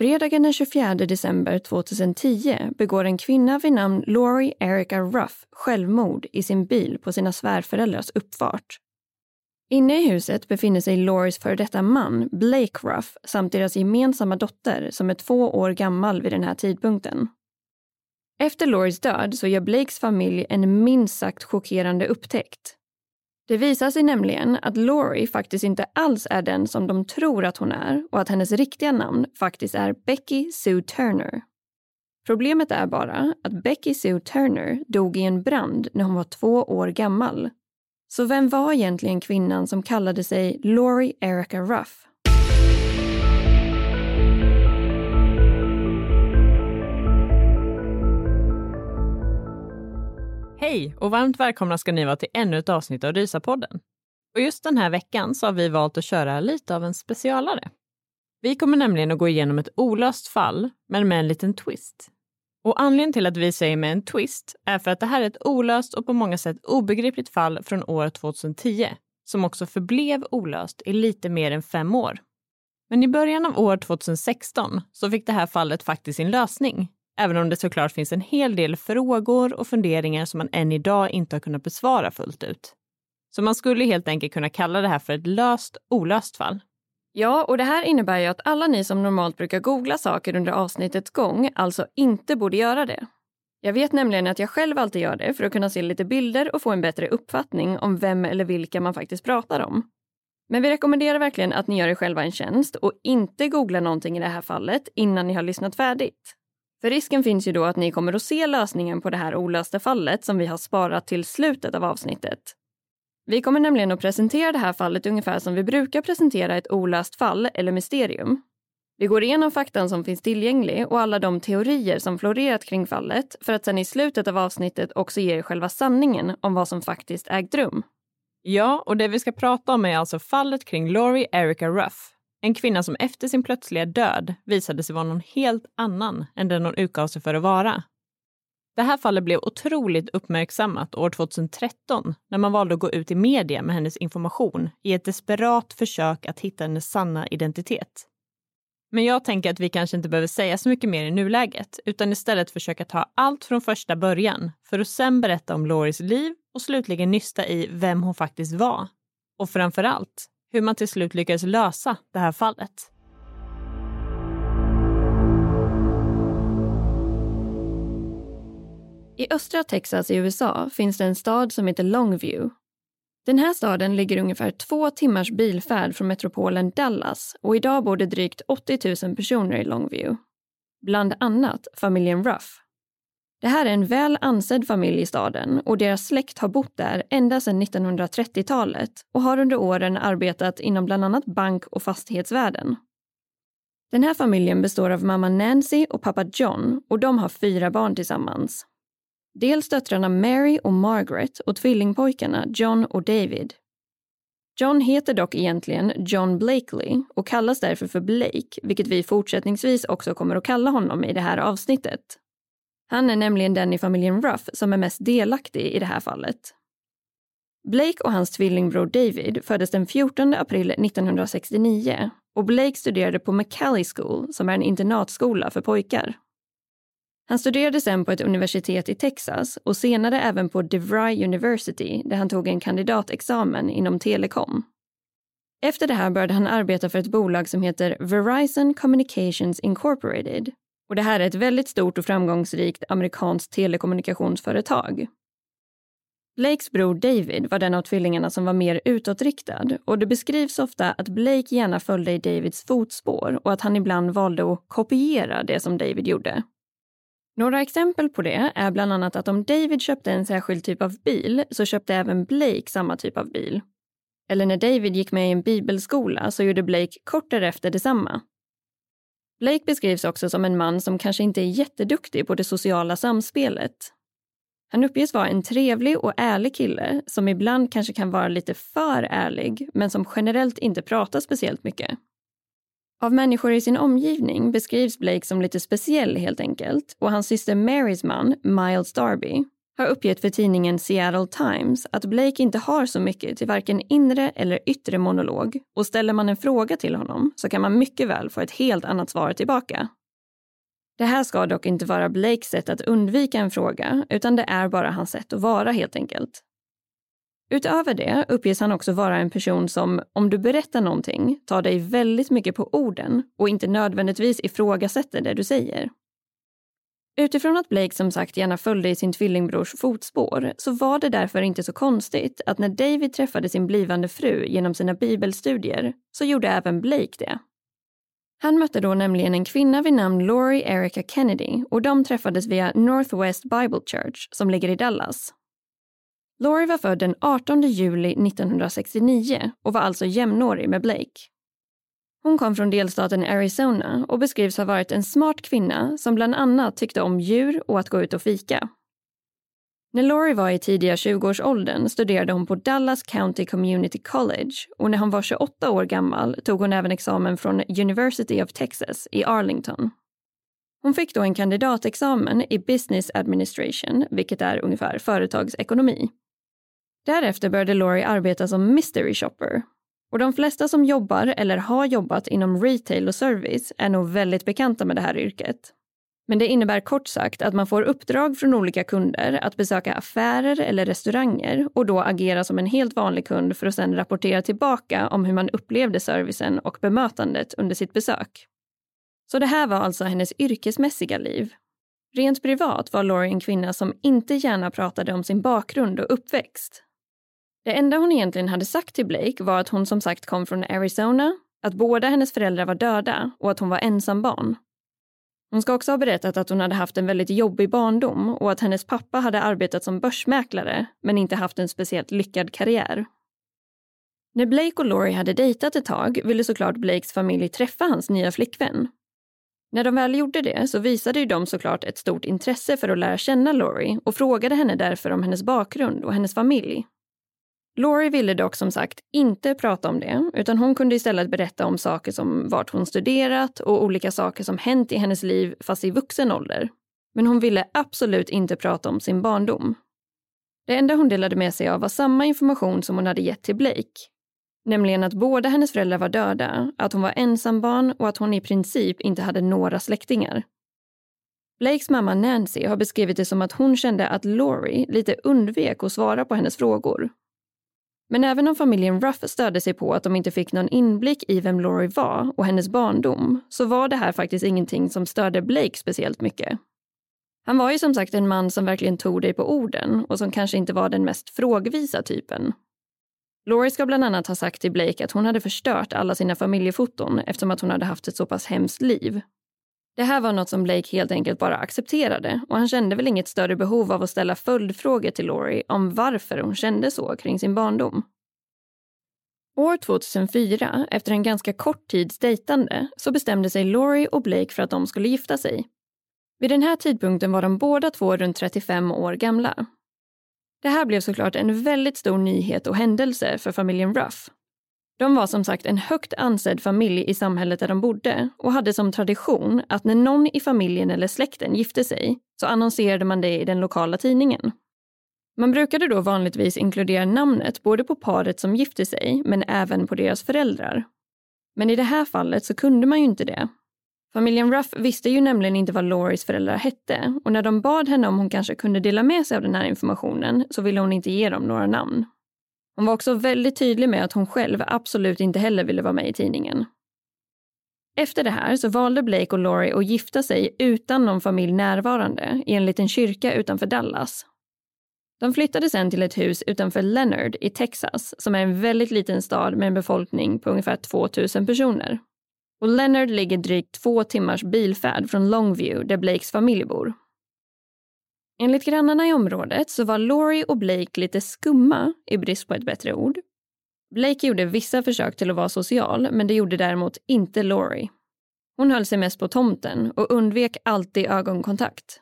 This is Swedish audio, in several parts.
Fredagen den 24 december 2010 begår en kvinna vid namn Laurie Erica Ruff självmord i sin bil på sina svärföräldrars uppfart. Inne i huset befinner sig Lauries före detta man, Blake Ruff, samt deras gemensamma dotter som är två år gammal vid den här tidpunkten. Efter Lauries död så gör Blakes familj en minst sagt chockerande upptäckt. Det visar sig nämligen att Laurie faktiskt inte alls är den som de tror att hon är och att hennes riktiga namn faktiskt är Becky Sue Turner. Problemet är bara att Becky Sue Turner dog i en brand när hon var två år gammal. Så vem var egentligen kvinnan som kallade sig Laurie Erica Ruff? Hej och varmt välkomna ska ni vara till ännu ett avsnitt av Rysapodden. Och just den här veckan så har vi valt att köra lite av en specialare. Vi kommer nämligen att gå igenom ett olöst fall, men med en liten twist. Och anledningen till att vi säger med en twist är för att det här är ett olöst och på många sätt obegripligt fall från år 2010, som också förblev olöst i lite mer än fem år. Men i början av år 2016 så fick det här fallet faktiskt sin lösning även om det såklart finns en hel del frågor och funderingar som man än idag inte har kunnat besvara fullt ut. Så man skulle helt enkelt kunna kalla det här för ett löst olöst fall. Ja, och det här innebär ju att alla ni som normalt brukar googla saker under avsnittets gång alltså inte borde göra det. Jag vet nämligen att jag själv alltid gör det för att kunna se lite bilder och få en bättre uppfattning om vem eller vilka man faktiskt pratar om. Men vi rekommenderar verkligen att ni gör er själva en tjänst och inte googlar någonting i det här fallet innan ni har lyssnat färdigt. För risken finns ju då att ni kommer att se lösningen på det här olösta fallet som vi har sparat till slutet av avsnittet. Vi kommer nämligen att presentera det här fallet ungefär som vi brukar presentera ett olöst fall eller mysterium. Vi går igenom faktan som finns tillgänglig och alla de teorier som florerat kring fallet för att sen i slutet av avsnittet också ge er själva sanningen om vad som faktiskt ägt rum. Ja, och det vi ska prata om är alltså fallet kring Laurie Erica Ruff, en kvinna som efter sin plötsliga död visade sig vara någon helt annan än den hon utgav sig för att vara. Det här fallet blev otroligt uppmärksammat år 2013 när man valde att gå ut i media med hennes information i ett desperat försök att hitta hennes sanna identitet. Men jag tänker att vi kanske inte behöver säga så mycket mer i nuläget utan istället försöka ta allt från första början för att sen berätta om Loris liv och slutligen nysta i vem hon faktiskt var. Och framför allt, hur man till slut lyckades lösa det här fallet. I östra Texas i USA finns det en stad som heter Longview. Den här staden ligger ungefär två timmars bilfärd från metropolen Dallas och idag bor det drygt 80 000 personer i Longview. Bland annat familjen Ruff. Det här är en väl ansedd familj i staden och deras släkt har bott där ända sedan 1930-talet och har under åren arbetat inom bland annat bank och fastighetsvärlden. Den här familjen består av mamma Nancy och pappa John och de har fyra barn tillsammans. Dels döttrarna Mary och Margaret och tvillingpojkarna John och David. John heter dock egentligen John Blakely och kallas därför för Blake, vilket vi fortsättningsvis också kommer att kalla honom i det här avsnittet. Han är nämligen den i familjen Ruff som är mest delaktig i det här fallet. Blake och hans tvillingbror David föddes den 14 april 1969 och Blake studerade på McCallie School som är en internatskola för pojkar. Han studerade sen på ett universitet i Texas och senare även på DeVry University där han tog en kandidatexamen inom telekom. Efter det här började han arbeta för ett bolag som heter Verizon Communications Incorporated. Och det här är ett väldigt stort och framgångsrikt amerikanskt telekommunikationsföretag. Blakes bror David var den av tvillingarna som var mer utåtriktad och det beskrivs ofta att Blake gärna följde i Davids fotspår och att han ibland valde att kopiera det som David gjorde. Några exempel på det är bland annat att om David köpte en särskild typ av bil så köpte även Blake samma typ av bil. Eller när David gick med i en bibelskola så gjorde Blake kort därefter detsamma. Blake beskrivs också som en man som kanske inte är jätteduktig på det sociala samspelet. Han uppges vara en trevlig och ärlig kille som ibland kanske kan vara lite för ärlig men som generellt inte pratar speciellt mycket. Av människor i sin omgivning beskrivs Blake som lite speciell helt enkelt och hans syster Marys man, Miles Darby, har uppgett för tidningen Seattle Times att Blake inte har så mycket till varken inre eller yttre monolog och ställer man en fråga till honom så kan man mycket väl få ett helt annat svar tillbaka. Det här ska dock inte vara Blakes sätt att undvika en fråga utan det är bara hans sätt att vara helt enkelt. Utöver det uppges han också vara en person som, om du berättar någonting, tar dig väldigt mycket på orden och inte nödvändigtvis ifrågasätter det du säger. Utifrån att Blake som sagt gärna följde i sin tvillingbrors fotspår så var det därför inte så konstigt att när David träffade sin blivande fru genom sina bibelstudier så gjorde även Blake det. Han mötte då nämligen en kvinna vid namn Laurie Erica Kennedy och de träffades via Northwest Bible Church som ligger i Dallas. Laurie var född den 18 juli 1969 och var alltså jämnårig med Blake. Hon kom från delstaten Arizona och beskrivs ha varit en smart kvinna som bland annat tyckte om djur och att gå ut och fika. När Laurie var i tidiga 20-årsåldern studerade hon på Dallas County Community College och när hon var 28 år gammal tog hon även examen från University of Texas i Arlington. Hon fick då en kandidatexamen i Business Administration, vilket är ungefär företagsekonomi. Därefter började Laurie arbeta som mystery shopper. Och de flesta som jobbar eller har jobbat inom retail och service är nog väldigt bekanta med det här yrket. Men det innebär kort sagt att man får uppdrag från olika kunder att besöka affärer eller restauranger och då agera som en helt vanlig kund för att sedan rapportera tillbaka om hur man upplevde servicen och bemötandet under sitt besök. Så det här var alltså hennes yrkesmässiga liv. Rent privat var Laurie en kvinna som inte gärna pratade om sin bakgrund och uppväxt. Det enda hon egentligen hade sagt till Blake var att hon som sagt kom från Arizona, att båda hennes föräldrar var döda och att hon var ensam barn. Hon ska också ha berättat att hon hade haft en väldigt jobbig barndom och att hennes pappa hade arbetat som börsmäklare men inte haft en speciellt lyckad karriär. När Blake och Laurie hade dejtat ett tag ville såklart Blakes familj träffa hans nya flickvän. När de väl gjorde det så visade ju de såklart ett stort intresse för att lära känna Laurie och frågade henne därför om hennes bakgrund och hennes familj Laurie ville dock som sagt inte prata om det, utan hon kunde istället berätta om saker som vart hon studerat och olika saker som hänt i hennes liv fast i vuxen ålder. Men hon ville absolut inte prata om sin barndom. Det enda hon delade med sig av var samma information som hon hade gett till Blake. Nämligen att båda hennes föräldrar var döda, att hon var ensambarn och att hon i princip inte hade några släktingar. Blakes mamma Nancy har beskrivit det som att hon kände att Laurie lite undvek att svara på hennes frågor men även om familjen Ruff stödde sig på att de inte fick någon inblick i vem Laurie var och hennes barndom så var det här faktiskt ingenting som störde Blake speciellt mycket. Han var ju som sagt en man som verkligen tog dig på orden och som kanske inte var den mest frågvisa typen. Laurie ska bland annat ha sagt till Blake att hon hade förstört alla sina familjefoton eftersom att hon hade haft ett så pass hemskt liv. Det här var något som Blake helt enkelt bara accepterade och han kände väl inget större behov av att ställa följdfrågor till Laurie om varför hon kände så kring sin barndom. År 2004, efter en ganska kort tids dejtande, så bestämde sig Laurie och Blake för att de skulle gifta sig. Vid den här tidpunkten var de båda två runt 35 år gamla. Det här blev såklart en väldigt stor nyhet och händelse för familjen Ruff. De var som sagt en högt ansedd familj i samhället där de bodde och hade som tradition att när någon i familjen eller släkten gifte sig så annonserade man det i den lokala tidningen. Man brukade då vanligtvis inkludera namnet både på paret som gifte sig men även på deras föräldrar. Men i det här fallet så kunde man ju inte det. Familjen Ruff visste ju nämligen inte vad Loris föräldrar hette och när de bad henne om hon kanske kunde dela med sig av den här informationen så ville hon inte ge dem några namn. Hon var också väldigt tydlig med att hon själv absolut inte heller ville vara med i tidningen. Efter det här så valde Blake och Laurie att gifta sig utan någon familj närvarande i en liten kyrka utanför Dallas. De flyttade sen till ett hus utanför Leonard i Texas som är en väldigt liten stad med en befolkning på ungefär 2000 personer. Och Leonard ligger drygt två timmars bilfärd från Longview där Blakes familj bor. Enligt grannarna i området så var Laurie och Blake lite skumma, i brist på ett bättre ord. Blake gjorde vissa försök till att vara social, men det gjorde däremot inte Laurie. Hon höll sig mest på tomten och undvek alltid ögonkontakt.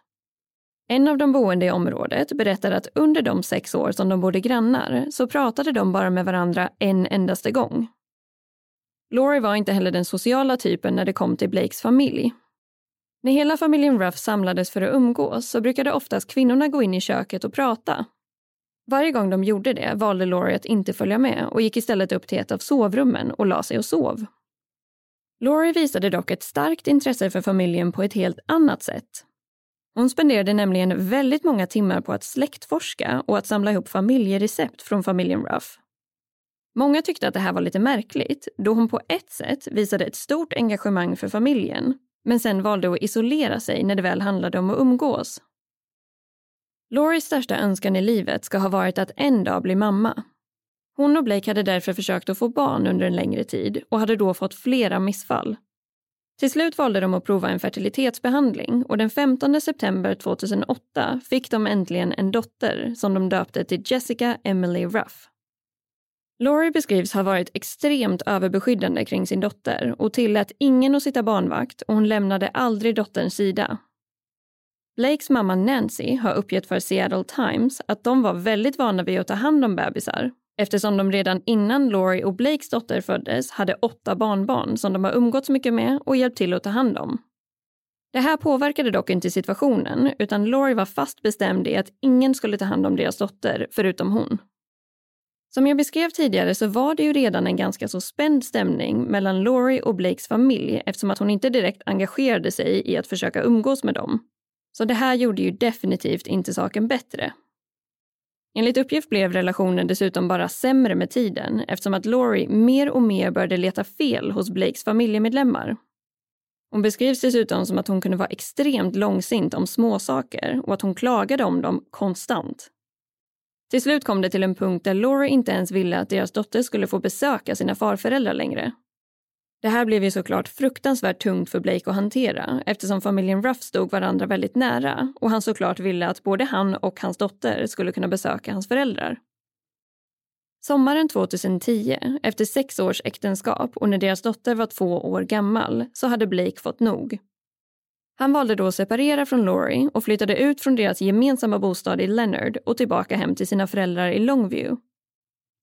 En av de boende i området berättade att under de sex år som de bodde grannar så pratade de bara med varandra en endaste gång. Laurie var inte heller den sociala typen när det kom till Blakes familj när hela familjen Ruff samlades för att umgås så brukade oftast kvinnorna gå in i köket och prata. Varje gång de gjorde det valde Laurie att inte följa med och gick istället upp till ett av sovrummen och la sig och sov. Laurie visade dock ett starkt intresse för familjen på ett helt annat sätt. Hon spenderade nämligen väldigt många timmar på att släktforska och att samla ihop familjerecept från familjen Ruff. Många tyckte att det här var lite märkligt då hon på ett sätt visade ett stort engagemang för familjen men sen valde att isolera sig när det väl handlade om att umgås. Lauries största önskan i livet ska ha varit att en dag bli mamma. Hon och Blake hade därför försökt att få barn under en längre tid och hade då fått flera missfall. Till slut valde de att prova en fertilitetsbehandling och den 15 september 2008 fick de äntligen en dotter som de döpte till Jessica Emily Ruff. Laurie beskrivs ha varit extremt överbeskyddande kring sin dotter och tillät ingen att sitta barnvakt och hon lämnade aldrig dotterns sida. Blakes mamma Nancy har uppgett för Seattle Times att de var väldigt vana vid att ta hand om bebisar eftersom de redan innan Laurie och Blakes dotter föddes hade åtta barnbarn som de har umgåtts mycket med och hjälpt till att ta hand om. Det här påverkade dock inte situationen utan Laurie var fast bestämd i att ingen skulle ta hand om deras dotter förutom hon. Som jag beskrev tidigare så var det ju redan en ganska så spänd stämning mellan Laurie och Blakes familj eftersom att hon inte direkt engagerade sig i att försöka umgås med dem. Så det här gjorde ju definitivt inte saken bättre. Enligt uppgift blev relationen dessutom bara sämre med tiden eftersom att Laurie mer och mer började leta fel hos Blakes familjemedlemmar. Hon beskrivs dessutom som att hon kunde vara extremt långsint om småsaker och att hon klagade om dem konstant. Till slut kom det till en punkt där Laurie inte ens ville att deras dotter skulle få besöka sina farföräldrar längre. Det här blev ju såklart fruktansvärt tungt för Blake att hantera eftersom familjen Ruff stod varandra väldigt nära och han såklart ville att både han och hans dotter skulle kunna besöka hans föräldrar. Sommaren 2010, efter sex års äktenskap och när deras dotter var två år gammal, så hade Blake fått nog. Han valde då att separera från Laurie och flyttade ut från deras gemensamma bostad i Leonard och tillbaka hem till sina föräldrar i Longview.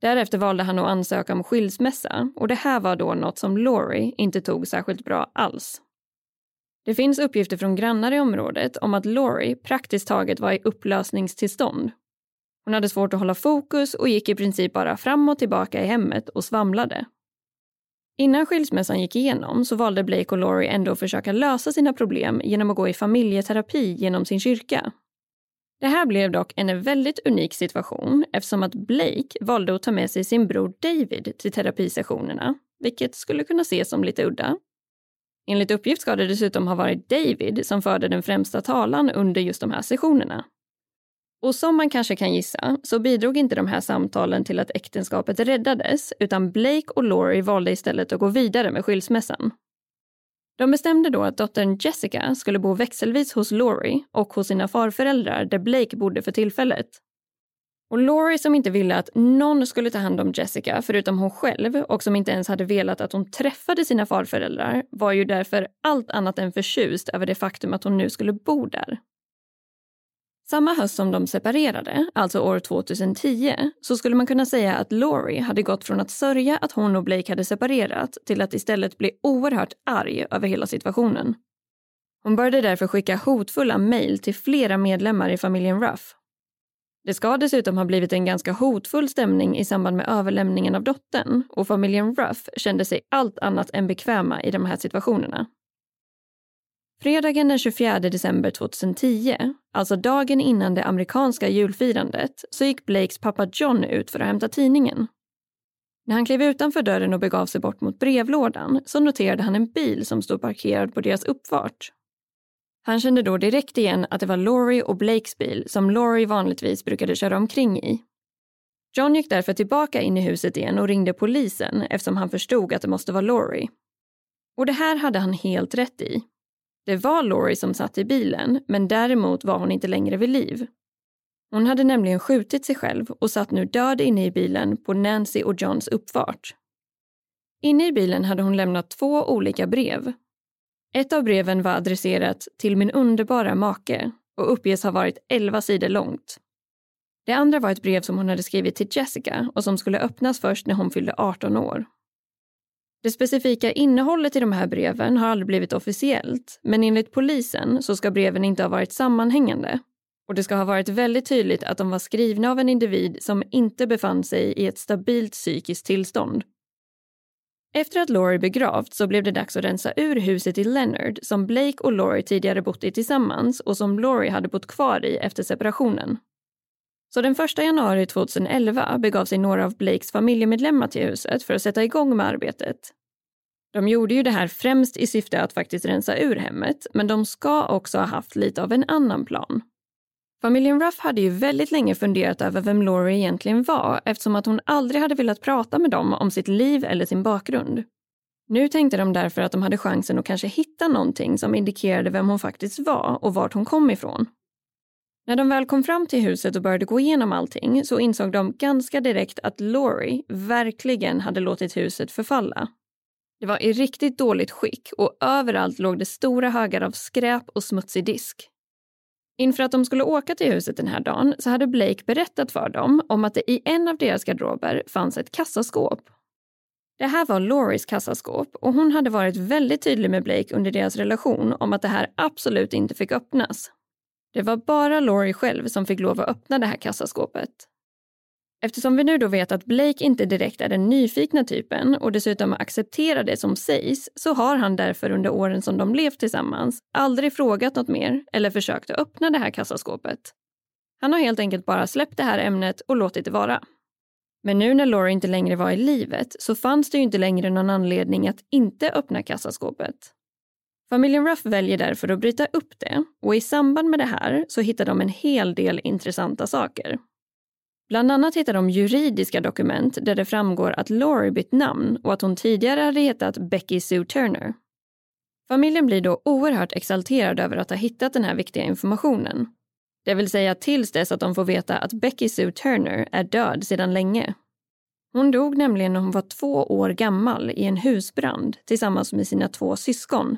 Därefter valde han att ansöka om skilsmässa och det här var då något som Laurie inte tog särskilt bra alls. Det finns uppgifter från grannar i området om att Laurie praktiskt taget var i upplösningstillstånd. Hon hade svårt att hålla fokus och gick i princip bara fram och tillbaka i hemmet och svamlade. Innan skilsmässan gick igenom så valde Blake och Laurie ändå att försöka lösa sina problem genom att gå i familjeterapi genom sin kyrka. Det här blev dock en väldigt unik situation eftersom att Blake valde att ta med sig sin bror David till terapisessionerna, vilket skulle kunna ses som lite udda. Enligt uppgift ska det dessutom ha varit David som förde den främsta talan under just de här sessionerna. Och som man kanske kan gissa så bidrog inte de här samtalen till att äktenskapet räddades utan Blake och Laurie valde istället att gå vidare med skilsmässan. De bestämde då att dottern Jessica skulle bo växelvis hos Laurie och hos sina farföräldrar där Blake bodde för tillfället. Och Laurie som inte ville att någon skulle ta hand om Jessica förutom hon själv och som inte ens hade velat att hon träffade sina farföräldrar var ju därför allt annat än förtjust över det faktum att hon nu skulle bo där. Samma höst som de separerade, alltså år 2010, så skulle man kunna säga att Laurie hade gått från att sörja att hon och Blake hade separerat till att istället bli oerhört arg över hela situationen. Hon började därför skicka hotfulla mejl till flera medlemmar i familjen Ruff. Det ska dessutom ha blivit en ganska hotfull stämning i samband med överlämningen av dottern och familjen Ruff kände sig allt annat än bekväma i de här situationerna. Fredagen den 24 december 2010, alltså dagen innan det amerikanska julfirandet, så gick Blakes pappa John ut för att hämta tidningen. När han klev utanför dörren och begav sig bort mot brevlådan så noterade han en bil som stod parkerad på deras uppfart. Han kände då direkt igen att det var Laurie och Blakes bil som Laurie vanligtvis brukade köra omkring i. John gick därför tillbaka in i huset igen och ringde polisen eftersom han förstod att det måste vara Laurie. Och det här hade han helt rätt i. Det var Laurie som satt i bilen, men däremot var hon inte längre vid liv. Hon hade nämligen skjutit sig själv och satt nu död inne i bilen på Nancy och Johns uppfart. Inne i bilen hade hon lämnat två olika brev. Ett av breven var adresserat till min underbara make och uppges ha varit 11 sidor långt. Det andra var ett brev som hon hade skrivit till Jessica och som skulle öppnas först när hon fyllde 18 år. Det specifika innehållet i de här breven har aldrig blivit officiellt, men enligt polisen så ska breven inte ha varit sammanhängande. Och det ska ha varit väldigt tydligt att de var skrivna av en individ som inte befann sig i ett stabilt psykiskt tillstånd. Efter att Laurie begravt så blev det dags att rensa ur huset i Leonard som Blake och Laurie tidigare bott i tillsammans och som Laurie hade bott kvar i efter separationen. Så den 1 januari 2011 begav sig några av Blakes familjemedlemmar till huset för att sätta igång med arbetet. De gjorde ju det här främst i syfte att faktiskt rensa ur hemmet, men de ska också ha haft lite av en annan plan. Familjen Ruff hade ju väldigt länge funderat över vem Laurie egentligen var eftersom att hon aldrig hade velat prata med dem om sitt liv eller sin bakgrund. Nu tänkte de därför att de hade chansen att kanske hitta någonting som indikerade vem hon faktiskt var och vart hon kom ifrån. När de väl kom fram till huset och började gå igenom allting så insåg de ganska direkt att Laurie verkligen hade låtit huset förfalla. Det var i riktigt dåligt skick och överallt låg det stora högar av skräp och smutsig disk. Inför att de skulle åka till huset den här dagen så hade Blake berättat för dem om att det i en av deras garderober fanns ett kassaskåp. Det här var Lauries kassaskåp och hon hade varit väldigt tydlig med Blake under deras relation om att det här absolut inte fick öppnas. Det var bara Laurie själv som fick lov att öppna det här kassaskåpet. Eftersom vi nu då vet att Blake inte direkt är den nyfikna typen och dessutom accepterar det som sägs så har han därför under åren som de levt tillsammans aldrig frågat något mer eller försökt att öppna det här kassaskåpet. Han har helt enkelt bara släppt det här ämnet och låtit det vara. Men nu när Laurie inte längre var i livet så fanns det ju inte längre någon anledning att inte öppna kassaskåpet. Familjen Ruff väljer därför att bryta upp det och i samband med det här så hittar de en hel del intressanta saker. Bland annat hittar de juridiska dokument där det framgår att Laurie bytt namn och att hon tidigare hade hetat Becky Sue Turner. Familjen blir då oerhört exalterad över att ha hittat den här viktiga informationen. Det vill säga tills dess att de får veta att Becky Sue Turner är död sedan länge. Hon dog nämligen när hon var två år gammal i en husbrand tillsammans med sina två syskon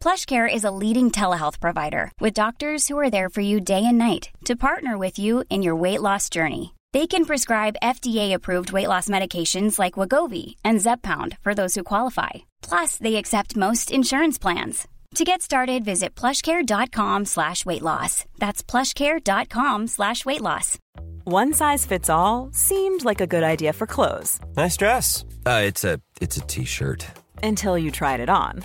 PlushCare is a leading telehealth provider with doctors who are there for you day and night to partner with you in your weight loss journey. They can prescribe FDA-approved weight loss medications like Wagovi and Zepbound for those who qualify. Plus, they accept most insurance plans. To get started, visit plushcare.com slash weight loss. That's plushcare.com slash weight loss. One size fits all seemed like a good idea for clothes. Nice dress. Uh, it's a it's a t-shirt. Until you tried it on.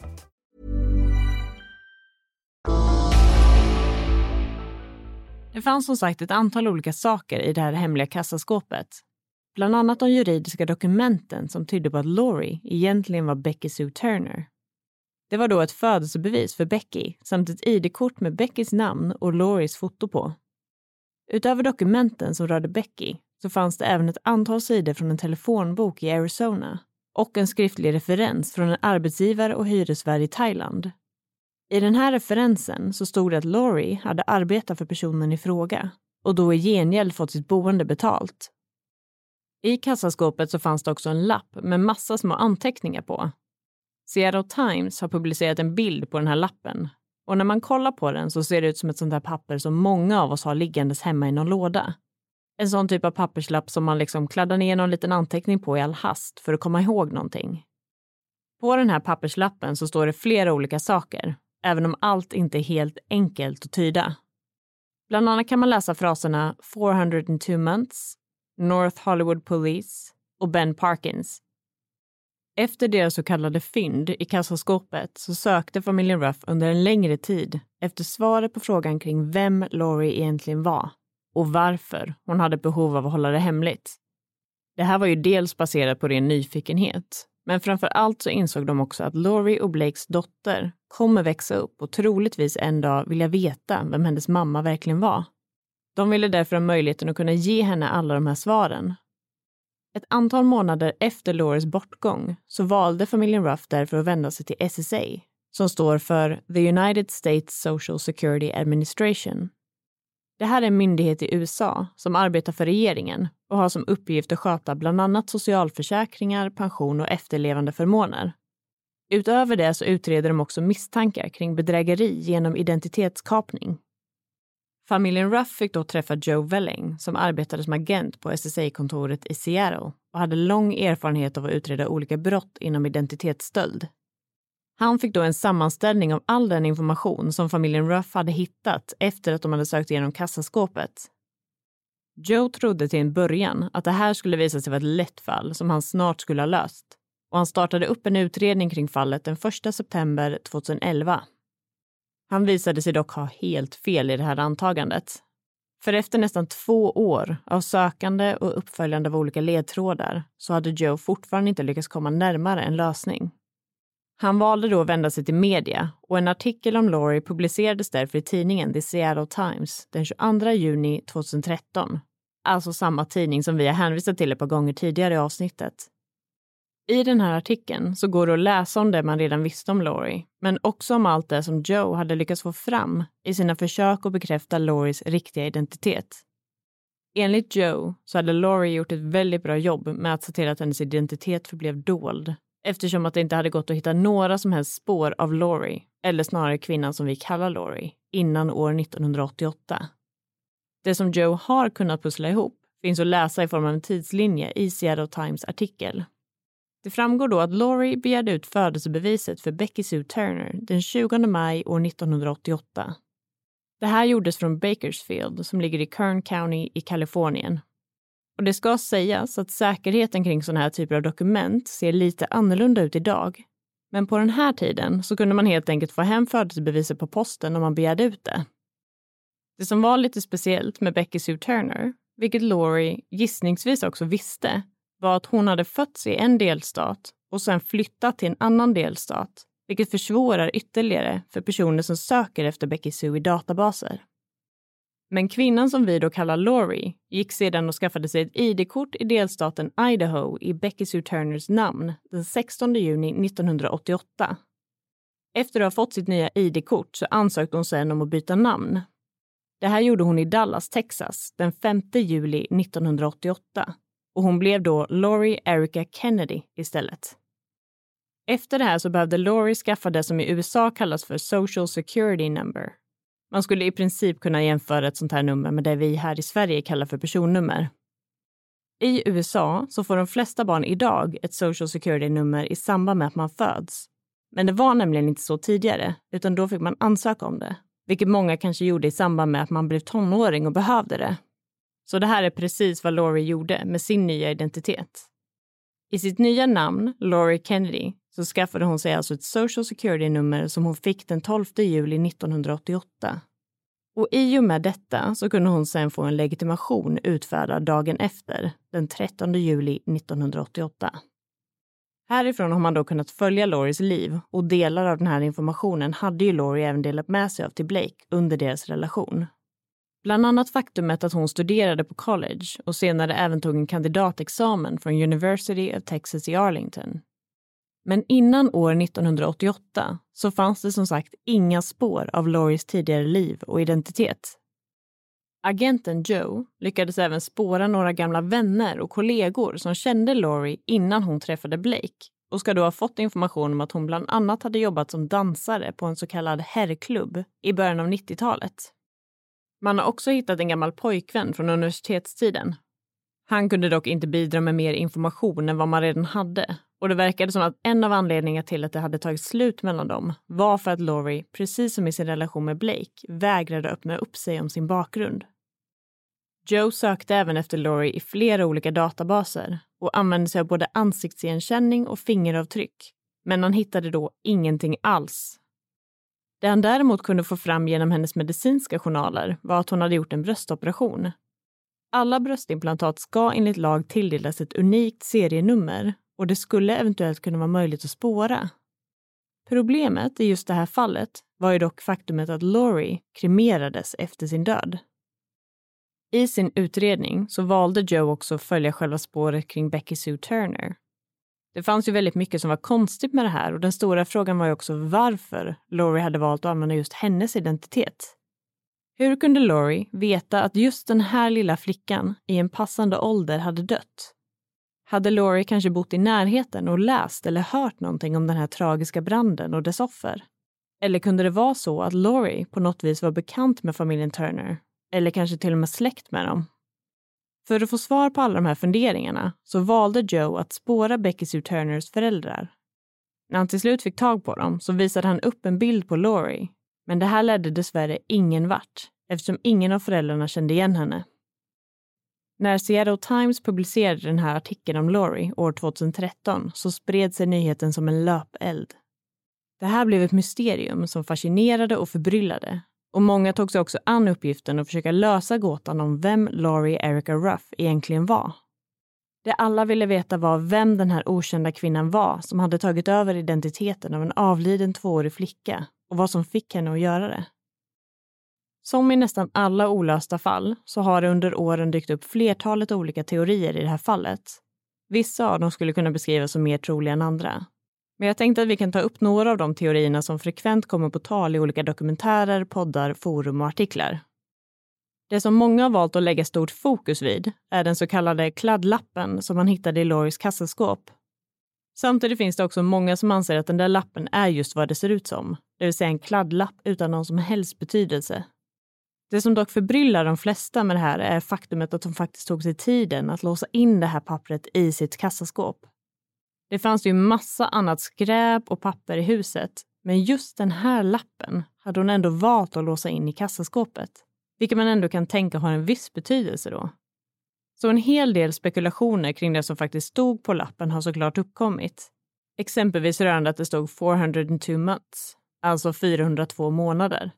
Det fanns som sagt ett antal olika saker i det här hemliga kassaskåpet. Bland annat de juridiska dokumenten som tydde på att Laurie egentligen var Becky Sue Turner. Det var då ett födelsebevis för Becky samt ett ID-kort med Beckys namn och Lauries foto på. Utöver dokumenten som rörde Becky så fanns det även ett antal sidor från en telefonbok i Arizona och en skriftlig referens från en arbetsgivare och hyresvärd i Thailand. I den här referensen så stod det att Laurie hade arbetat för personen i fråga och då i gengäld fått sitt boende betalt. I kassaskåpet så fanns det också en lapp med massa små anteckningar på. Seattle Times har publicerat en bild på den här lappen och när man kollar på den så ser det ut som ett sånt där papper som många av oss har liggandes hemma i någon låda. En sån typ av papperslapp som man liksom kladdar ner någon liten anteckning på i all hast för att komma ihåg någonting. På den här papperslappen så står det flera olika saker, även om allt inte är helt enkelt att tyda. Bland annat kan man läsa fraserna 402 months, North Hollywood Police och Ben Parkins. Efter deras så kallade fynd i kassaskåpet så sökte familjen Ruff under en längre tid efter svaret på frågan kring vem Laurie egentligen var och varför hon hade behov av att hålla det hemligt. Det här var ju dels baserat på ren nyfikenhet, men framför allt så insåg de också att Laurie och Blakes dotter kommer växa upp och troligtvis en dag vilja veta vem hennes mamma verkligen var. De ville därför ha möjligheten att kunna ge henne alla de här svaren. Ett antal månader efter Laures bortgång så valde familjen Ruff därför att vända sig till SSA, som står för The United States Social Security Administration. Det här är en myndighet i USA som arbetar för regeringen och har som uppgift att sköta bland annat socialförsäkringar, pension och efterlevandeförmåner. Utöver det så utreder de också misstankar kring bedrägeri genom identitetskapning Familjen Ruff fick då träffa Joe Welling som arbetade som agent på SSA-kontoret i Seattle och hade lång erfarenhet av att utreda olika brott inom identitetsstöld. Han fick då en sammanställning av all den information som familjen Ruff hade hittat efter att de hade sökt igenom kassaskåpet. Joe trodde till en början att det här skulle visa sig vara ett lätt fall som han snart skulle ha löst och han startade upp en utredning kring fallet den 1 september 2011 han visade sig dock ha helt fel i det här antagandet. För efter nästan två år av sökande och uppföljande av olika ledtrådar så hade Joe fortfarande inte lyckats komma närmare en lösning. Han valde då att vända sig till media och en artikel om Laurie publicerades därför i tidningen The Seattle Times den 22 juni 2013. Alltså samma tidning som vi har hänvisat till ett par gånger tidigare i avsnittet. I den här artikeln så går det att läsa om det man redan visste om Laurie, men också om allt det som Joe hade lyckats få fram i sina försök att bekräfta Lauries riktiga identitet. Enligt Joe så hade Laurie gjort ett väldigt bra jobb med att se till att hennes identitet förblev dold eftersom att det inte hade gått att hitta några som helst spår av Laurie, eller snarare kvinnan som vi kallar Laurie, innan år 1988. Det som Joe har kunnat pussla ihop finns att läsa i form av en tidslinje i Seattle Times artikel det framgår då att Laurie begärde ut födelsebeviset för Becky Sue Turner den 20 maj år 1988. Det här gjordes från Bakersfield som ligger i Kern County i Kalifornien. Och det ska sägas att säkerheten kring sådana här typer av dokument ser lite annorlunda ut idag. Men på den här tiden så kunde man helt enkelt få hem födelsebeviset på posten om man begärde ut det. Det som var lite speciellt med Becky Sue Turner, vilket Laurie gissningsvis också visste, var att hon hade fötts i en delstat och sen flyttat till en annan delstat, vilket försvårar ytterligare för personer som söker efter Becky Sue i databaser. Men kvinnan som vi då kallar Laurie gick sedan och skaffade sig ett ID-kort i delstaten Idaho i Becky Sue Turners namn den 16 juni 1988. Efter att ha fått sitt nya ID-kort så ansökte hon sen om att byta namn. Det här gjorde hon i Dallas, Texas den 5 juli 1988 och hon blev då Laurie Erica Kennedy istället. Efter det här så behövde Laurie skaffa det som i USA kallas för Social Security Number. Man skulle i princip kunna jämföra ett sånt här nummer med det vi här i Sverige kallar för personnummer. I USA så får de flesta barn idag ett Social Security-nummer i samband med att man föds. Men det var nämligen inte så tidigare, utan då fick man ansöka om det. Vilket många kanske gjorde i samband med att man blev tonåring och behövde det. Så det här är precis vad Laurie gjorde med sin nya identitet. I sitt nya namn, Laurie Kennedy, så skaffade hon sig alltså ett Social Security-nummer som hon fick den 12 juli 1988. Och i och med detta så kunde hon sen få en legitimation utfärdad dagen efter, den 13 juli 1988. Härifrån har man då kunnat följa Loris liv och delar av den här informationen hade ju Laurie även delat med sig av till Blake under deras relation. Bland annat faktumet att hon studerade på college och senare även tog en kandidatexamen från University of Texas i Arlington. Men innan år 1988 så fanns det som sagt inga spår av Loris tidigare liv och identitet. Agenten Joe lyckades även spåra några gamla vänner och kollegor som kände Laurie innan hon träffade Blake och ska då ha fått information om att hon bland annat hade jobbat som dansare på en så kallad herrklubb i början av 90-talet. Man har också hittat en gammal pojkvän från universitetstiden. Han kunde dock inte bidra med mer information än vad man redan hade och det verkade som att en av anledningarna till att det hade tagit slut mellan dem var för att Laurie, precis som i sin relation med Blake, vägrade öppna upp sig om sin bakgrund. Joe sökte även efter Laurie i flera olika databaser och använde sig av både ansiktsigenkänning och fingeravtryck. Men han hittade då ingenting alls. Det han däremot kunde få fram genom hennes medicinska journaler var att hon hade gjort en bröstoperation. Alla bröstimplantat ska enligt lag tilldelas ett unikt serienummer och det skulle eventuellt kunna vara möjligt att spåra. Problemet i just det här fallet var ju dock faktumet att Laurie kremerades efter sin död. I sin utredning så valde Joe också att följa själva spåret kring Becky Sue Turner. Det fanns ju väldigt mycket som var konstigt med det här och den stora frågan var ju också varför Laurie hade valt att använda just hennes identitet. Hur kunde Laurie veta att just den här lilla flickan i en passande ålder hade dött? Hade Laurie kanske bott i närheten och läst eller hört någonting om den här tragiska branden och dess offer? Eller kunde det vara så att Laurie på något vis var bekant med familjen Turner eller kanske till och med släkt med dem. För att få svar på alla de här funderingarna så valde Joe att spåra Becky Sue Turners föräldrar. När han till slut fick tag på dem så visade han upp en bild på Laurie, men det här ledde dessvärre ingen vart eftersom ingen av föräldrarna kände igen henne. När Seattle Times publicerade den här artikeln om Laurie år 2013 så spred sig nyheten som en löpeld. Det här blev ett mysterium som fascinerade och förbryllade och många tog sig också an uppgiften att försöka lösa gåtan om vem Laurie Erica Ruff egentligen var. Det alla ville veta var vem den här okända kvinnan var som hade tagit över identiteten av en avliden tvåårig flicka och vad som fick henne att göra det. Som i nästan alla olösta fall så har det under åren dykt upp flertalet olika teorier i det här fallet. Vissa av dem skulle kunna beskrivas som mer troliga än andra. Men jag tänkte att vi kan ta upp några av de teorierna som frekvent kommer på tal i olika dokumentärer, poddar, forum och artiklar. Det som många har valt att lägga stort fokus vid är den så kallade kladdlappen som man hittade i Loris kassaskåp. Samtidigt finns det också många som anser att den där lappen är just vad det ser ut som, det vill säga en kladdlapp utan någon som helst betydelse. Det som dock förbryllar de flesta med det här är faktumet att de faktiskt tog sig tiden att låsa in det här pappret i sitt kassaskåp. Det fanns ju massa annat skräp och papper i huset, men just den här lappen hade hon ändå valt att låsa in i kassaskåpet, vilket man ändå kan tänka har en viss betydelse då. Så en hel del spekulationer kring det som faktiskt stod på lappen har såklart uppkommit. Exempelvis rörande att det stod 402 months, alltså 402 månader.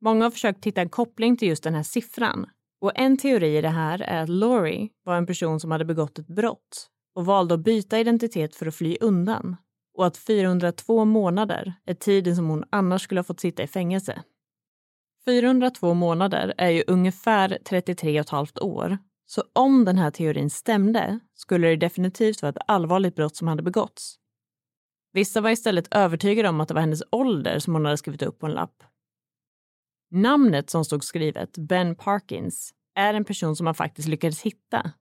Många har försökt hitta en koppling till just den här siffran. Och en teori i det här är att Laurie var en person som hade begått ett brott och valde att byta identitet för att fly undan och att 402 månader är tiden som hon annars skulle ha fått sitta i fängelse. 402 månader är ju ungefär 33 och ett halvt år, så om den här teorin stämde skulle det definitivt vara ett allvarligt brott som hade begåtts. Vissa var istället övertygade om att det var hennes ålder som hon hade skrivit upp på en lapp. Namnet som stod skrivet, Ben Parkins, är en person som man faktiskt lyckades hitta.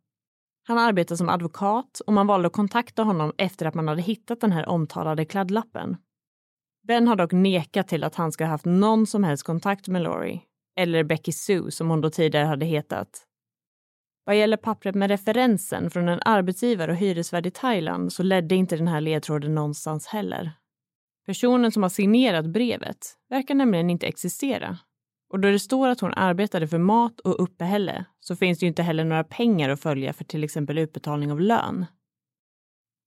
Han arbetar som advokat och man valde att kontakta honom efter att man hade hittat den här omtalade kladdlappen. Ben har dock nekat till att han ska ha haft någon som helst kontakt med Laurie, eller Becky Sue som hon då tidigare hade hetat. Vad gäller pappret med referensen från en arbetsgivare och hyresvärd i Thailand så ledde inte den här ledtråden någonstans heller. Personen som har signerat brevet verkar nämligen inte existera. Och då det står att hon arbetade för mat och uppehälle så finns det ju inte heller några pengar att följa för till exempel utbetalning av lön.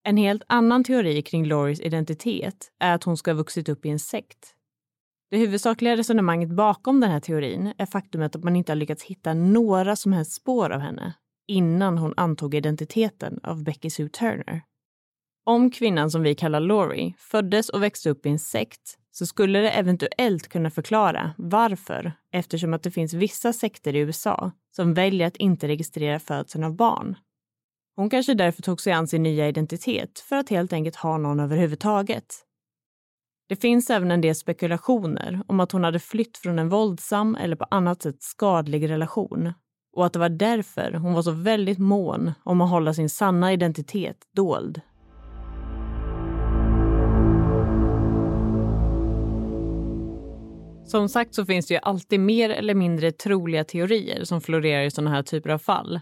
En helt annan teori kring Loris identitet är att hon ska ha vuxit upp i en sekt. Det huvudsakliga resonemanget bakom den här teorin är faktumet att man inte har lyckats hitta några som helst spår av henne innan hon antog identiteten av Becky Sue Turner. Om kvinnan som vi kallar Laurie föddes och växte upp i en sekt så skulle det eventuellt kunna förklara varför eftersom att det finns vissa sekter i USA som väljer att inte registrera födseln av barn. Hon kanske därför tog sig an sin nya identitet för att helt enkelt ha någon överhuvudtaget. Det finns även en del spekulationer om att hon hade flytt från en våldsam eller på annat sätt skadlig relation och att det var därför hon var så väldigt mån om att hålla sin sanna identitet dold. Som sagt så finns det ju alltid mer eller mindre troliga teorier som florerar i sådana här typer av fall.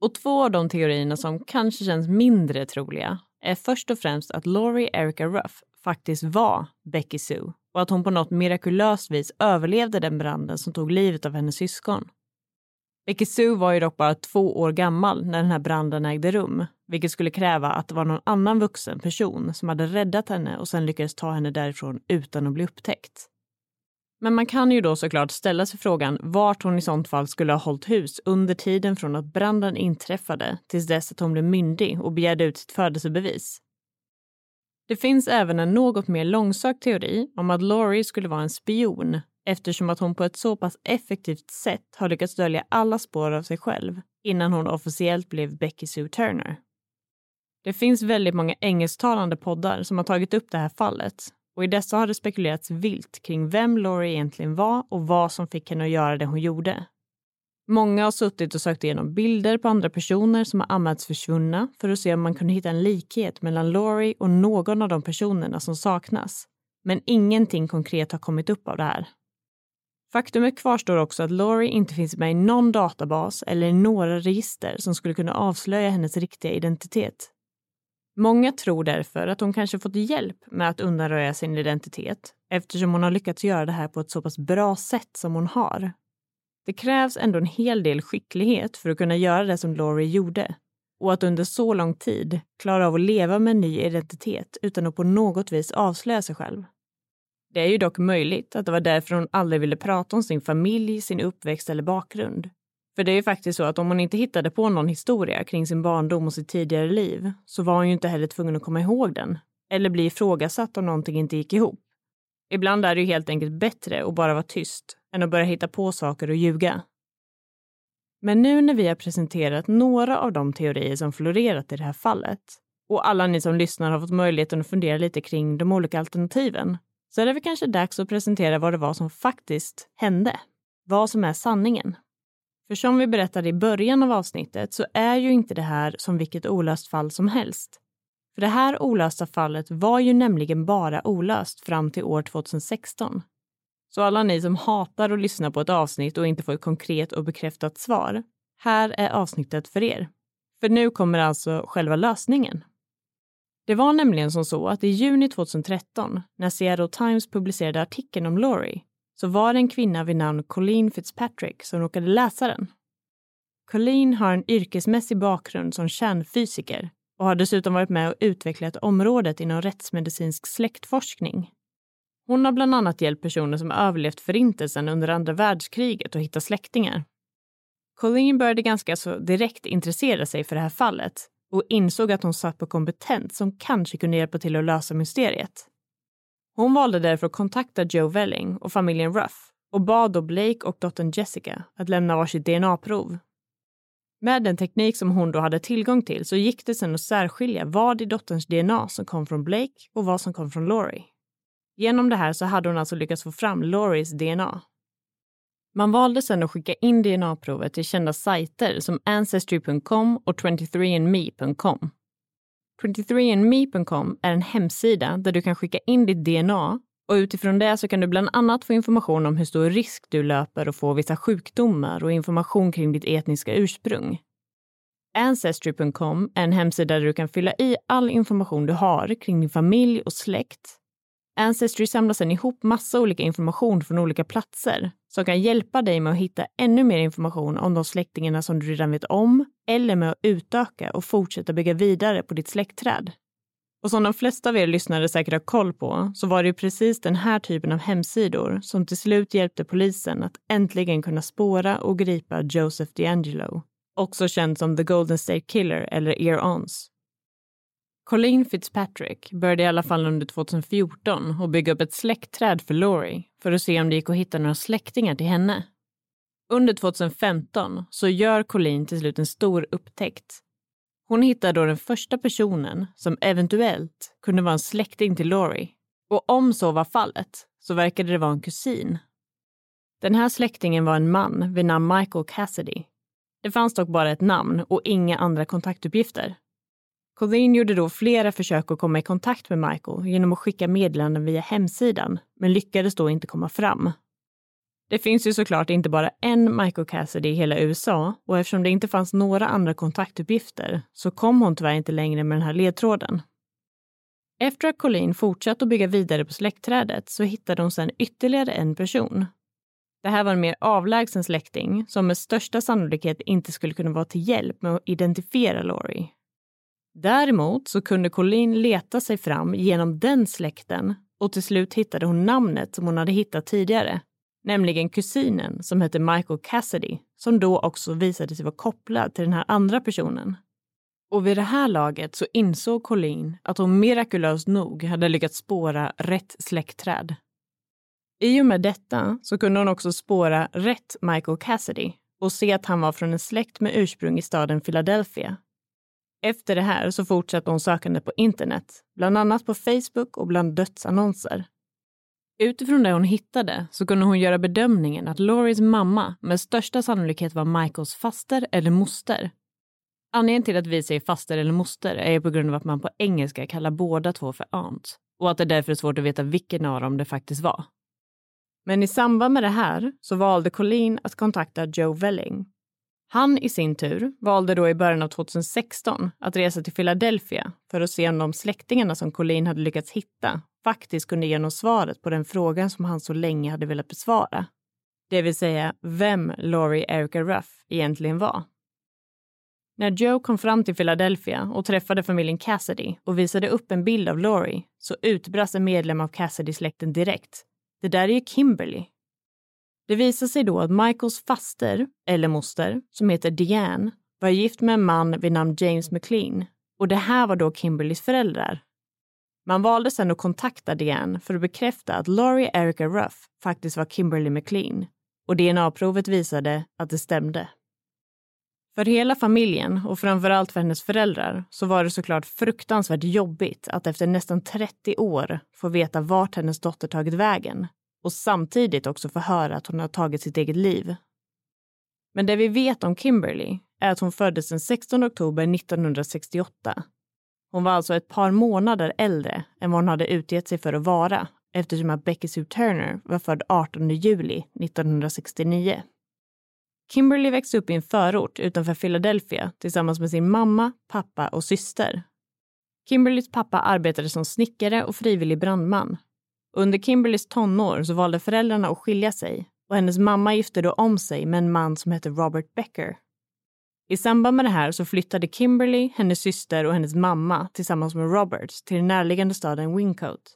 Och två av de teorierna som kanske känns mindre troliga är först och främst att Laurie Erica Ruff faktiskt var Becky Sue och att hon på något mirakulöst vis överlevde den branden som tog livet av hennes syskon. Becky Sue var ju dock bara två år gammal när den här branden ägde rum, vilket skulle kräva att det var någon annan vuxen person som hade räddat henne och sen lyckades ta henne därifrån utan att bli upptäckt. Men man kan ju då såklart ställa sig frågan vart hon i sånt fall skulle ha hållit hus under tiden från att branden inträffade tills dess att hon blev myndig och begärde ut sitt födelsebevis. Det finns även en något mer långsökt teori om att Laurie skulle vara en spion eftersom att hon på ett så pass effektivt sätt har lyckats dölja alla spår av sig själv innan hon officiellt blev Becky Sue Turner. Det finns väldigt många engelsktalande poddar som har tagit upp det här fallet och i dessa har det spekulerats vilt kring vem Laurie egentligen var och vad som fick henne att göra det hon gjorde. Många har suttit och sökt igenom bilder på andra personer som har anmälts försvunna för att se om man kunde hitta en likhet mellan Laurie och någon av de personerna som saknas. Men ingenting konkret har kommit upp av det här. Faktumet kvarstår också att Laurie inte finns med i någon databas eller i några register som skulle kunna avslöja hennes riktiga identitet. Många tror därför att hon kanske fått hjälp med att undanröja sin identitet eftersom hon har lyckats göra det här på ett så pass bra sätt som hon har. Det krävs ändå en hel del skicklighet för att kunna göra det som Laurie gjorde och att under så lång tid klara av att leva med en ny identitet utan att på något vis avslöja sig själv. Det är ju dock möjligt att det var därför hon aldrig ville prata om sin familj, sin uppväxt eller bakgrund. För det är ju faktiskt så att om hon inte hittade på någon historia kring sin barndom och sitt tidigare liv så var hon ju inte heller tvungen att komma ihåg den eller bli ifrågasatt om någonting inte gick ihop. Ibland är det ju helt enkelt bättre att bara vara tyst än att börja hitta på saker och ljuga. Men nu när vi har presenterat några av de teorier som florerat i det här fallet och alla ni som lyssnar har fått möjligheten att fundera lite kring de olika alternativen så är det väl kanske dags att presentera vad det var som faktiskt hände. Vad som är sanningen. För som vi berättade i början av avsnittet så är ju inte det här som vilket olöst fall som helst. För det här olösta fallet var ju nämligen bara olöst fram till år 2016. Så alla ni som hatar att lyssna på ett avsnitt och inte får ett konkret och bekräftat svar, här är avsnittet för er. För nu kommer alltså själva lösningen. Det var nämligen som så att i juni 2013, när Seattle Times publicerade artikeln om Laurie, så var det en kvinna vid namn Colleen Fitzpatrick som råkade läsa den. Colleen har en yrkesmässig bakgrund som kärnfysiker och har dessutom varit med och utvecklat området inom rättsmedicinsk släktforskning. Hon har bland annat hjälpt personer som överlevt förintelsen under andra världskriget att hitta släktingar. Colleen började ganska så direkt intressera sig för det här fallet och insåg att hon satt på kompetens som kanske kunde hjälpa till att lösa mysteriet. Hon valde därför att kontakta Joe Velling och familjen Ruff och bad då Blake och dottern Jessica att lämna varsitt DNA-prov. Med den teknik som hon då hade tillgång till så gick det sen att särskilja vad i dotterns DNA som kom från Blake och vad som kom från Laurie. Genom det här så hade hon alltså lyckats få fram Lauries DNA. Man valde sen att skicka in DNA-provet till kända sajter som Ancestry.com och 23andMe.com. 23andMe.com är en hemsida där du kan skicka in ditt DNA och utifrån det så kan du bland annat få information om hur stor risk du löper att få vissa sjukdomar och information kring ditt etniska ursprung. Ancestry.com är en hemsida där du kan fylla i all information du har kring din familj och släkt. Ancestry samlar sedan ihop massa olika information från olika platser som kan hjälpa dig med att hitta ännu mer information om de släktingarna som du redan vet om eller med att utöka och fortsätta bygga vidare på ditt släktträd. Och som de flesta av er lyssnare säkert har koll på så var det ju precis den här typen av hemsidor som till slut hjälpte polisen att äntligen kunna spåra och gripa Joseph DeAngelo, också känd som The Golden State Killer eller Ear-Ons. Colleen Fitzpatrick började i alla fall under 2014 att bygga upp ett släktträd för Laurie för att se om det gick att hitta några släktingar till henne. Under 2015 så gör Colleen till slut en stor upptäckt hon hittar då den första personen som eventuellt kunde vara en släkting till Laurie. Och om så var fallet så verkade det vara en kusin. Den här släktingen var en man vid namn Michael Cassidy. Det fanns dock bara ett namn och inga andra kontaktuppgifter. Colleen gjorde då flera försök att komma i kontakt med Michael genom att skicka meddelanden via hemsidan, men lyckades då inte komma fram. Det finns ju såklart inte bara en Michael Cassidy i hela USA och eftersom det inte fanns några andra kontaktuppgifter så kom hon tyvärr inte längre med den här ledtråden. Efter att Colleen fortsatt att bygga vidare på släktträdet så hittade hon sedan ytterligare en person. Det här var en mer avlägsen släkting som med största sannolikhet inte skulle kunna vara till hjälp med att identifiera Laurie. Däremot så kunde Colleen leta sig fram genom den släkten och till slut hittade hon namnet som hon hade hittat tidigare, nämligen kusinen som hette Michael Cassidy, som då också visade sig vara kopplad till den här andra personen. Och vid det här laget så insåg Colleen att hon mirakulöst nog hade lyckats spåra rätt släktträd. I och med detta så kunde hon också spåra rätt Michael Cassidy och se att han var från en släkt med ursprung i staden Philadelphia. Efter det här så fortsatte hon sökande på internet, bland annat på Facebook och bland dödsannonser. Utifrån det hon hittade så kunde hon göra bedömningen att Lauries mamma med största sannolikhet var Michaels faster eller moster. Anledningen till att vi säger faster eller moster är på grund av att man på engelska kallar båda två för aunt och att det därför är svårt att veta vilken av dem det faktiskt var. Men i samband med det här så valde Colleen att kontakta Joe Velling. Han i sin tur valde då i början av 2016 att resa till Philadelphia för att se om de släktingarna som Colleen hade lyckats hitta faktiskt kunde ge honom svaret på den frågan som han så länge hade velat besvara. Det vill säga vem Laurie Erica Ruff egentligen var. När Joe kom fram till Philadelphia och träffade familjen Cassidy och visade upp en bild av Laurie så utbrast en medlem av Cassidy-släkten direkt. Det där är ju Kimberly. Det visade sig då att Michaels faster, eller moster, som heter Diane, var gift med en man vid namn James McLean. Och det här var då Kimberlys föräldrar. Man valde sedan att kontakta Diane för att bekräfta att Laurie Erica Ruff faktiskt var Kimberly McLean. Och DNA-provet visade att det stämde. För hela familjen och framförallt för hennes föräldrar så var det såklart fruktansvärt jobbigt att efter nästan 30 år få veta vart hennes dotter tagit vägen och samtidigt också få höra att hon har tagit sitt eget liv. Men det vi vet om Kimberly är att hon föddes den 16 oktober 1968 hon var alltså ett par månader äldre än vad hon hade utgett sig för att vara eftersom att Becky Sue Turner var född 18 juli 1969. Kimberly växte upp i en förort utanför Philadelphia tillsammans med sin mamma, pappa och syster. Kimberlys pappa arbetade som snickare och frivillig brandman. Under Kimberlys tonår så valde föräldrarna att skilja sig och hennes mamma gifte då om sig med en man som hette Robert Becker i samband med det här så flyttade Kimberly, hennes syster och hennes mamma tillsammans med Robert till den närliggande staden Wincote.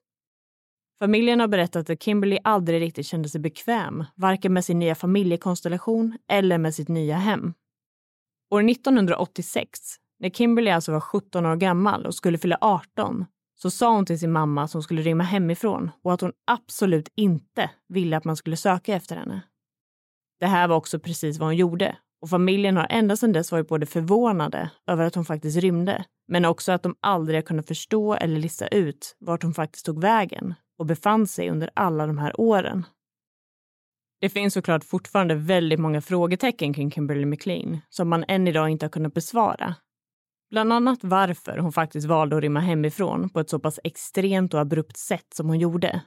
Familjen har berättat att Kimberly aldrig riktigt kände sig bekväm, varken med sin nya familjekonstellation eller med sitt nya hem. År 1986, när Kimberly alltså var 17 år gammal och skulle fylla 18, så sa hon till sin mamma att hon skulle rymma hemifrån och att hon absolut inte ville att man skulle söka efter henne. Det här var också precis vad hon gjorde Och familjen har ända sedan dess varit både förvånade över att hon faktiskt rymde, men också att de aldrig har kunnat förstå eller lista ut vart hon faktiskt tog vägen och befann sig under alla de här åren. Det finns såklart fortfarande väldigt många frågetecken kring Kimberly McLean som man än idag inte har kunnat besvara. Bland annat varför hon faktiskt valde att rymma hemifrån på ett så pass extremt och abrupt sätt som hon gjorde.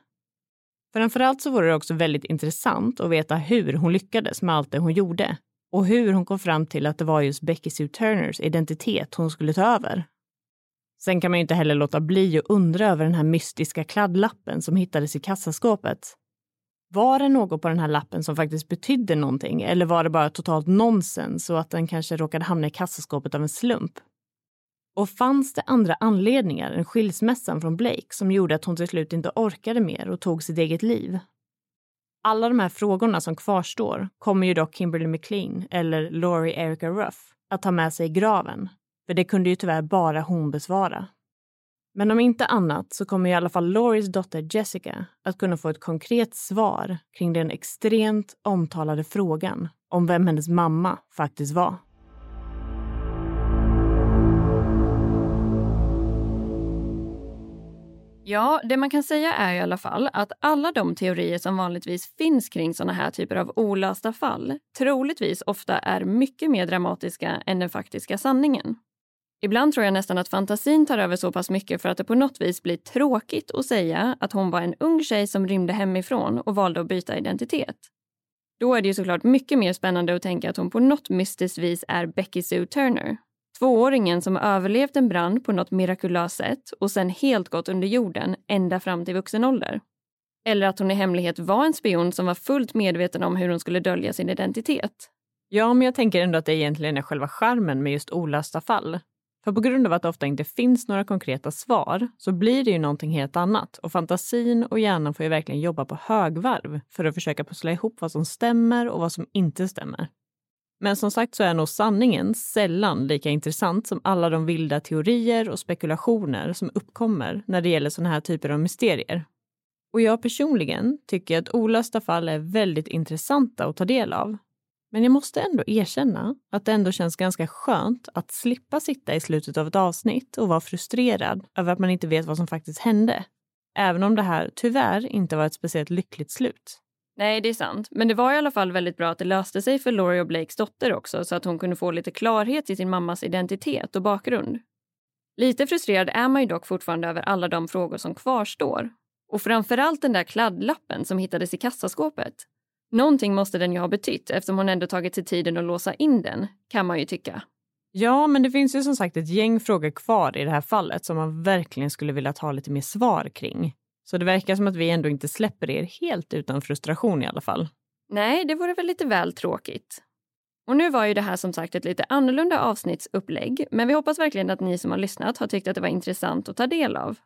Framförallt så vore det också väldigt intressant att veta hur hon lyckades med allt det hon gjorde och hur hon kom fram till att det var just Becky Sue Turners identitet hon skulle ta över. Sen kan man ju inte heller låta bli att undra över den här mystiska kladdlappen som hittades i kassaskåpet. Var det något på den här lappen som faktiskt betydde någonting eller var det bara totalt nonsens och att den kanske råkade hamna i kassaskåpet av en slump? Och fanns det andra anledningar än skilsmässan från Blake som gjorde att hon till slut inte orkade mer och tog sitt eget liv? Alla de här frågorna som kvarstår kommer ju dock Kimberly McLean, eller Laurie Erica Ruff, att ta med sig i graven. För det kunde ju tyvärr bara hon besvara. Men om inte annat så kommer i alla fall Lauries dotter Jessica att kunna få ett konkret svar kring den extremt omtalade frågan om vem hennes mamma faktiskt var. Ja, det man kan säga är i alla fall att alla de teorier som vanligtvis finns kring såna här typer av olösta fall troligtvis ofta är mycket mer dramatiska än den faktiska sanningen. Ibland tror jag nästan att fantasin tar över så pass mycket för att det på något vis blir tråkigt att säga att hon var en ung tjej som rymde hemifrån och valde att byta identitet. Då är det ju såklart mycket mer spännande att tänka att hon på något mystiskt vis är Becky Sue Turner. Tvååringen som överlevt en brand på något mirakulöst sätt och sen helt gått under jorden ända fram till vuxen ålder. Eller att hon i hemlighet var en spion som var fullt medveten om hur hon skulle dölja sin identitet. Ja, men jag tänker ändå att det egentligen är själva charmen med just olösta fall. För på grund av att det ofta inte finns några konkreta svar så blir det ju någonting helt annat och fantasin och hjärnan får ju verkligen jobba på högvarv för att försöka pussla ihop vad som stämmer och vad som inte stämmer. Men som sagt så är nog sanningen sällan lika intressant som alla de vilda teorier och spekulationer som uppkommer när det gäller sådana här typer av mysterier. Och jag personligen tycker att olösta fall är väldigt intressanta att ta del av men jag måste ändå erkänna att det ändå känns ganska skönt att slippa sitta i slutet av ett avsnitt och vara frustrerad över att man inte vet vad som faktiskt hände. Även om det här tyvärr inte var ett speciellt lyckligt slut. Nej, det är sant. Men det var i alla fall väldigt bra att det löste sig för Laurie och Blakes dotter också så att hon kunde få lite klarhet i sin mammas identitet och bakgrund. Lite frustrerad är man ju dock fortfarande över alla de frågor som kvarstår. Och framförallt den där kladdlappen som hittades i kassaskåpet. Någonting måste den ju ha betytt eftersom hon ändå tagit sig tiden att låsa in den, kan man ju tycka. Ja, men det finns ju som sagt ett gäng frågor kvar i det här fallet som man verkligen skulle vilja ta lite mer svar kring. Så det verkar som att vi ändå inte släpper er helt utan frustration i alla fall. Nej, det vore väl lite väl tråkigt. Och nu var ju det här som sagt ett lite annorlunda avsnittsupplägg, men vi hoppas verkligen att ni som har lyssnat har tyckt att det var intressant att ta del av.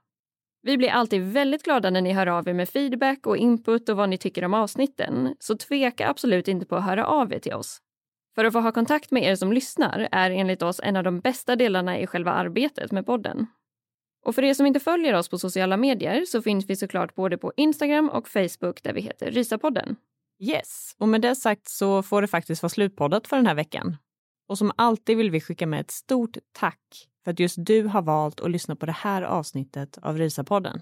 Vi blir alltid väldigt glada när ni hör av er med feedback och input och vad ni tycker om avsnitten, så tveka absolut inte på att höra av er till oss. För att få ha kontakt med er som lyssnar är enligt oss en av de bästa delarna i själva arbetet med podden. Och för er som inte följer oss på sociala medier så finns vi såklart både på Instagram och Facebook där vi heter Rysapodden. Yes, och med det sagt så får det faktiskt vara slutpoddat för den här veckan. Och som alltid vill vi skicka med ett stort tack för att just du har valt att lyssna på det här avsnittet av Rysapodden.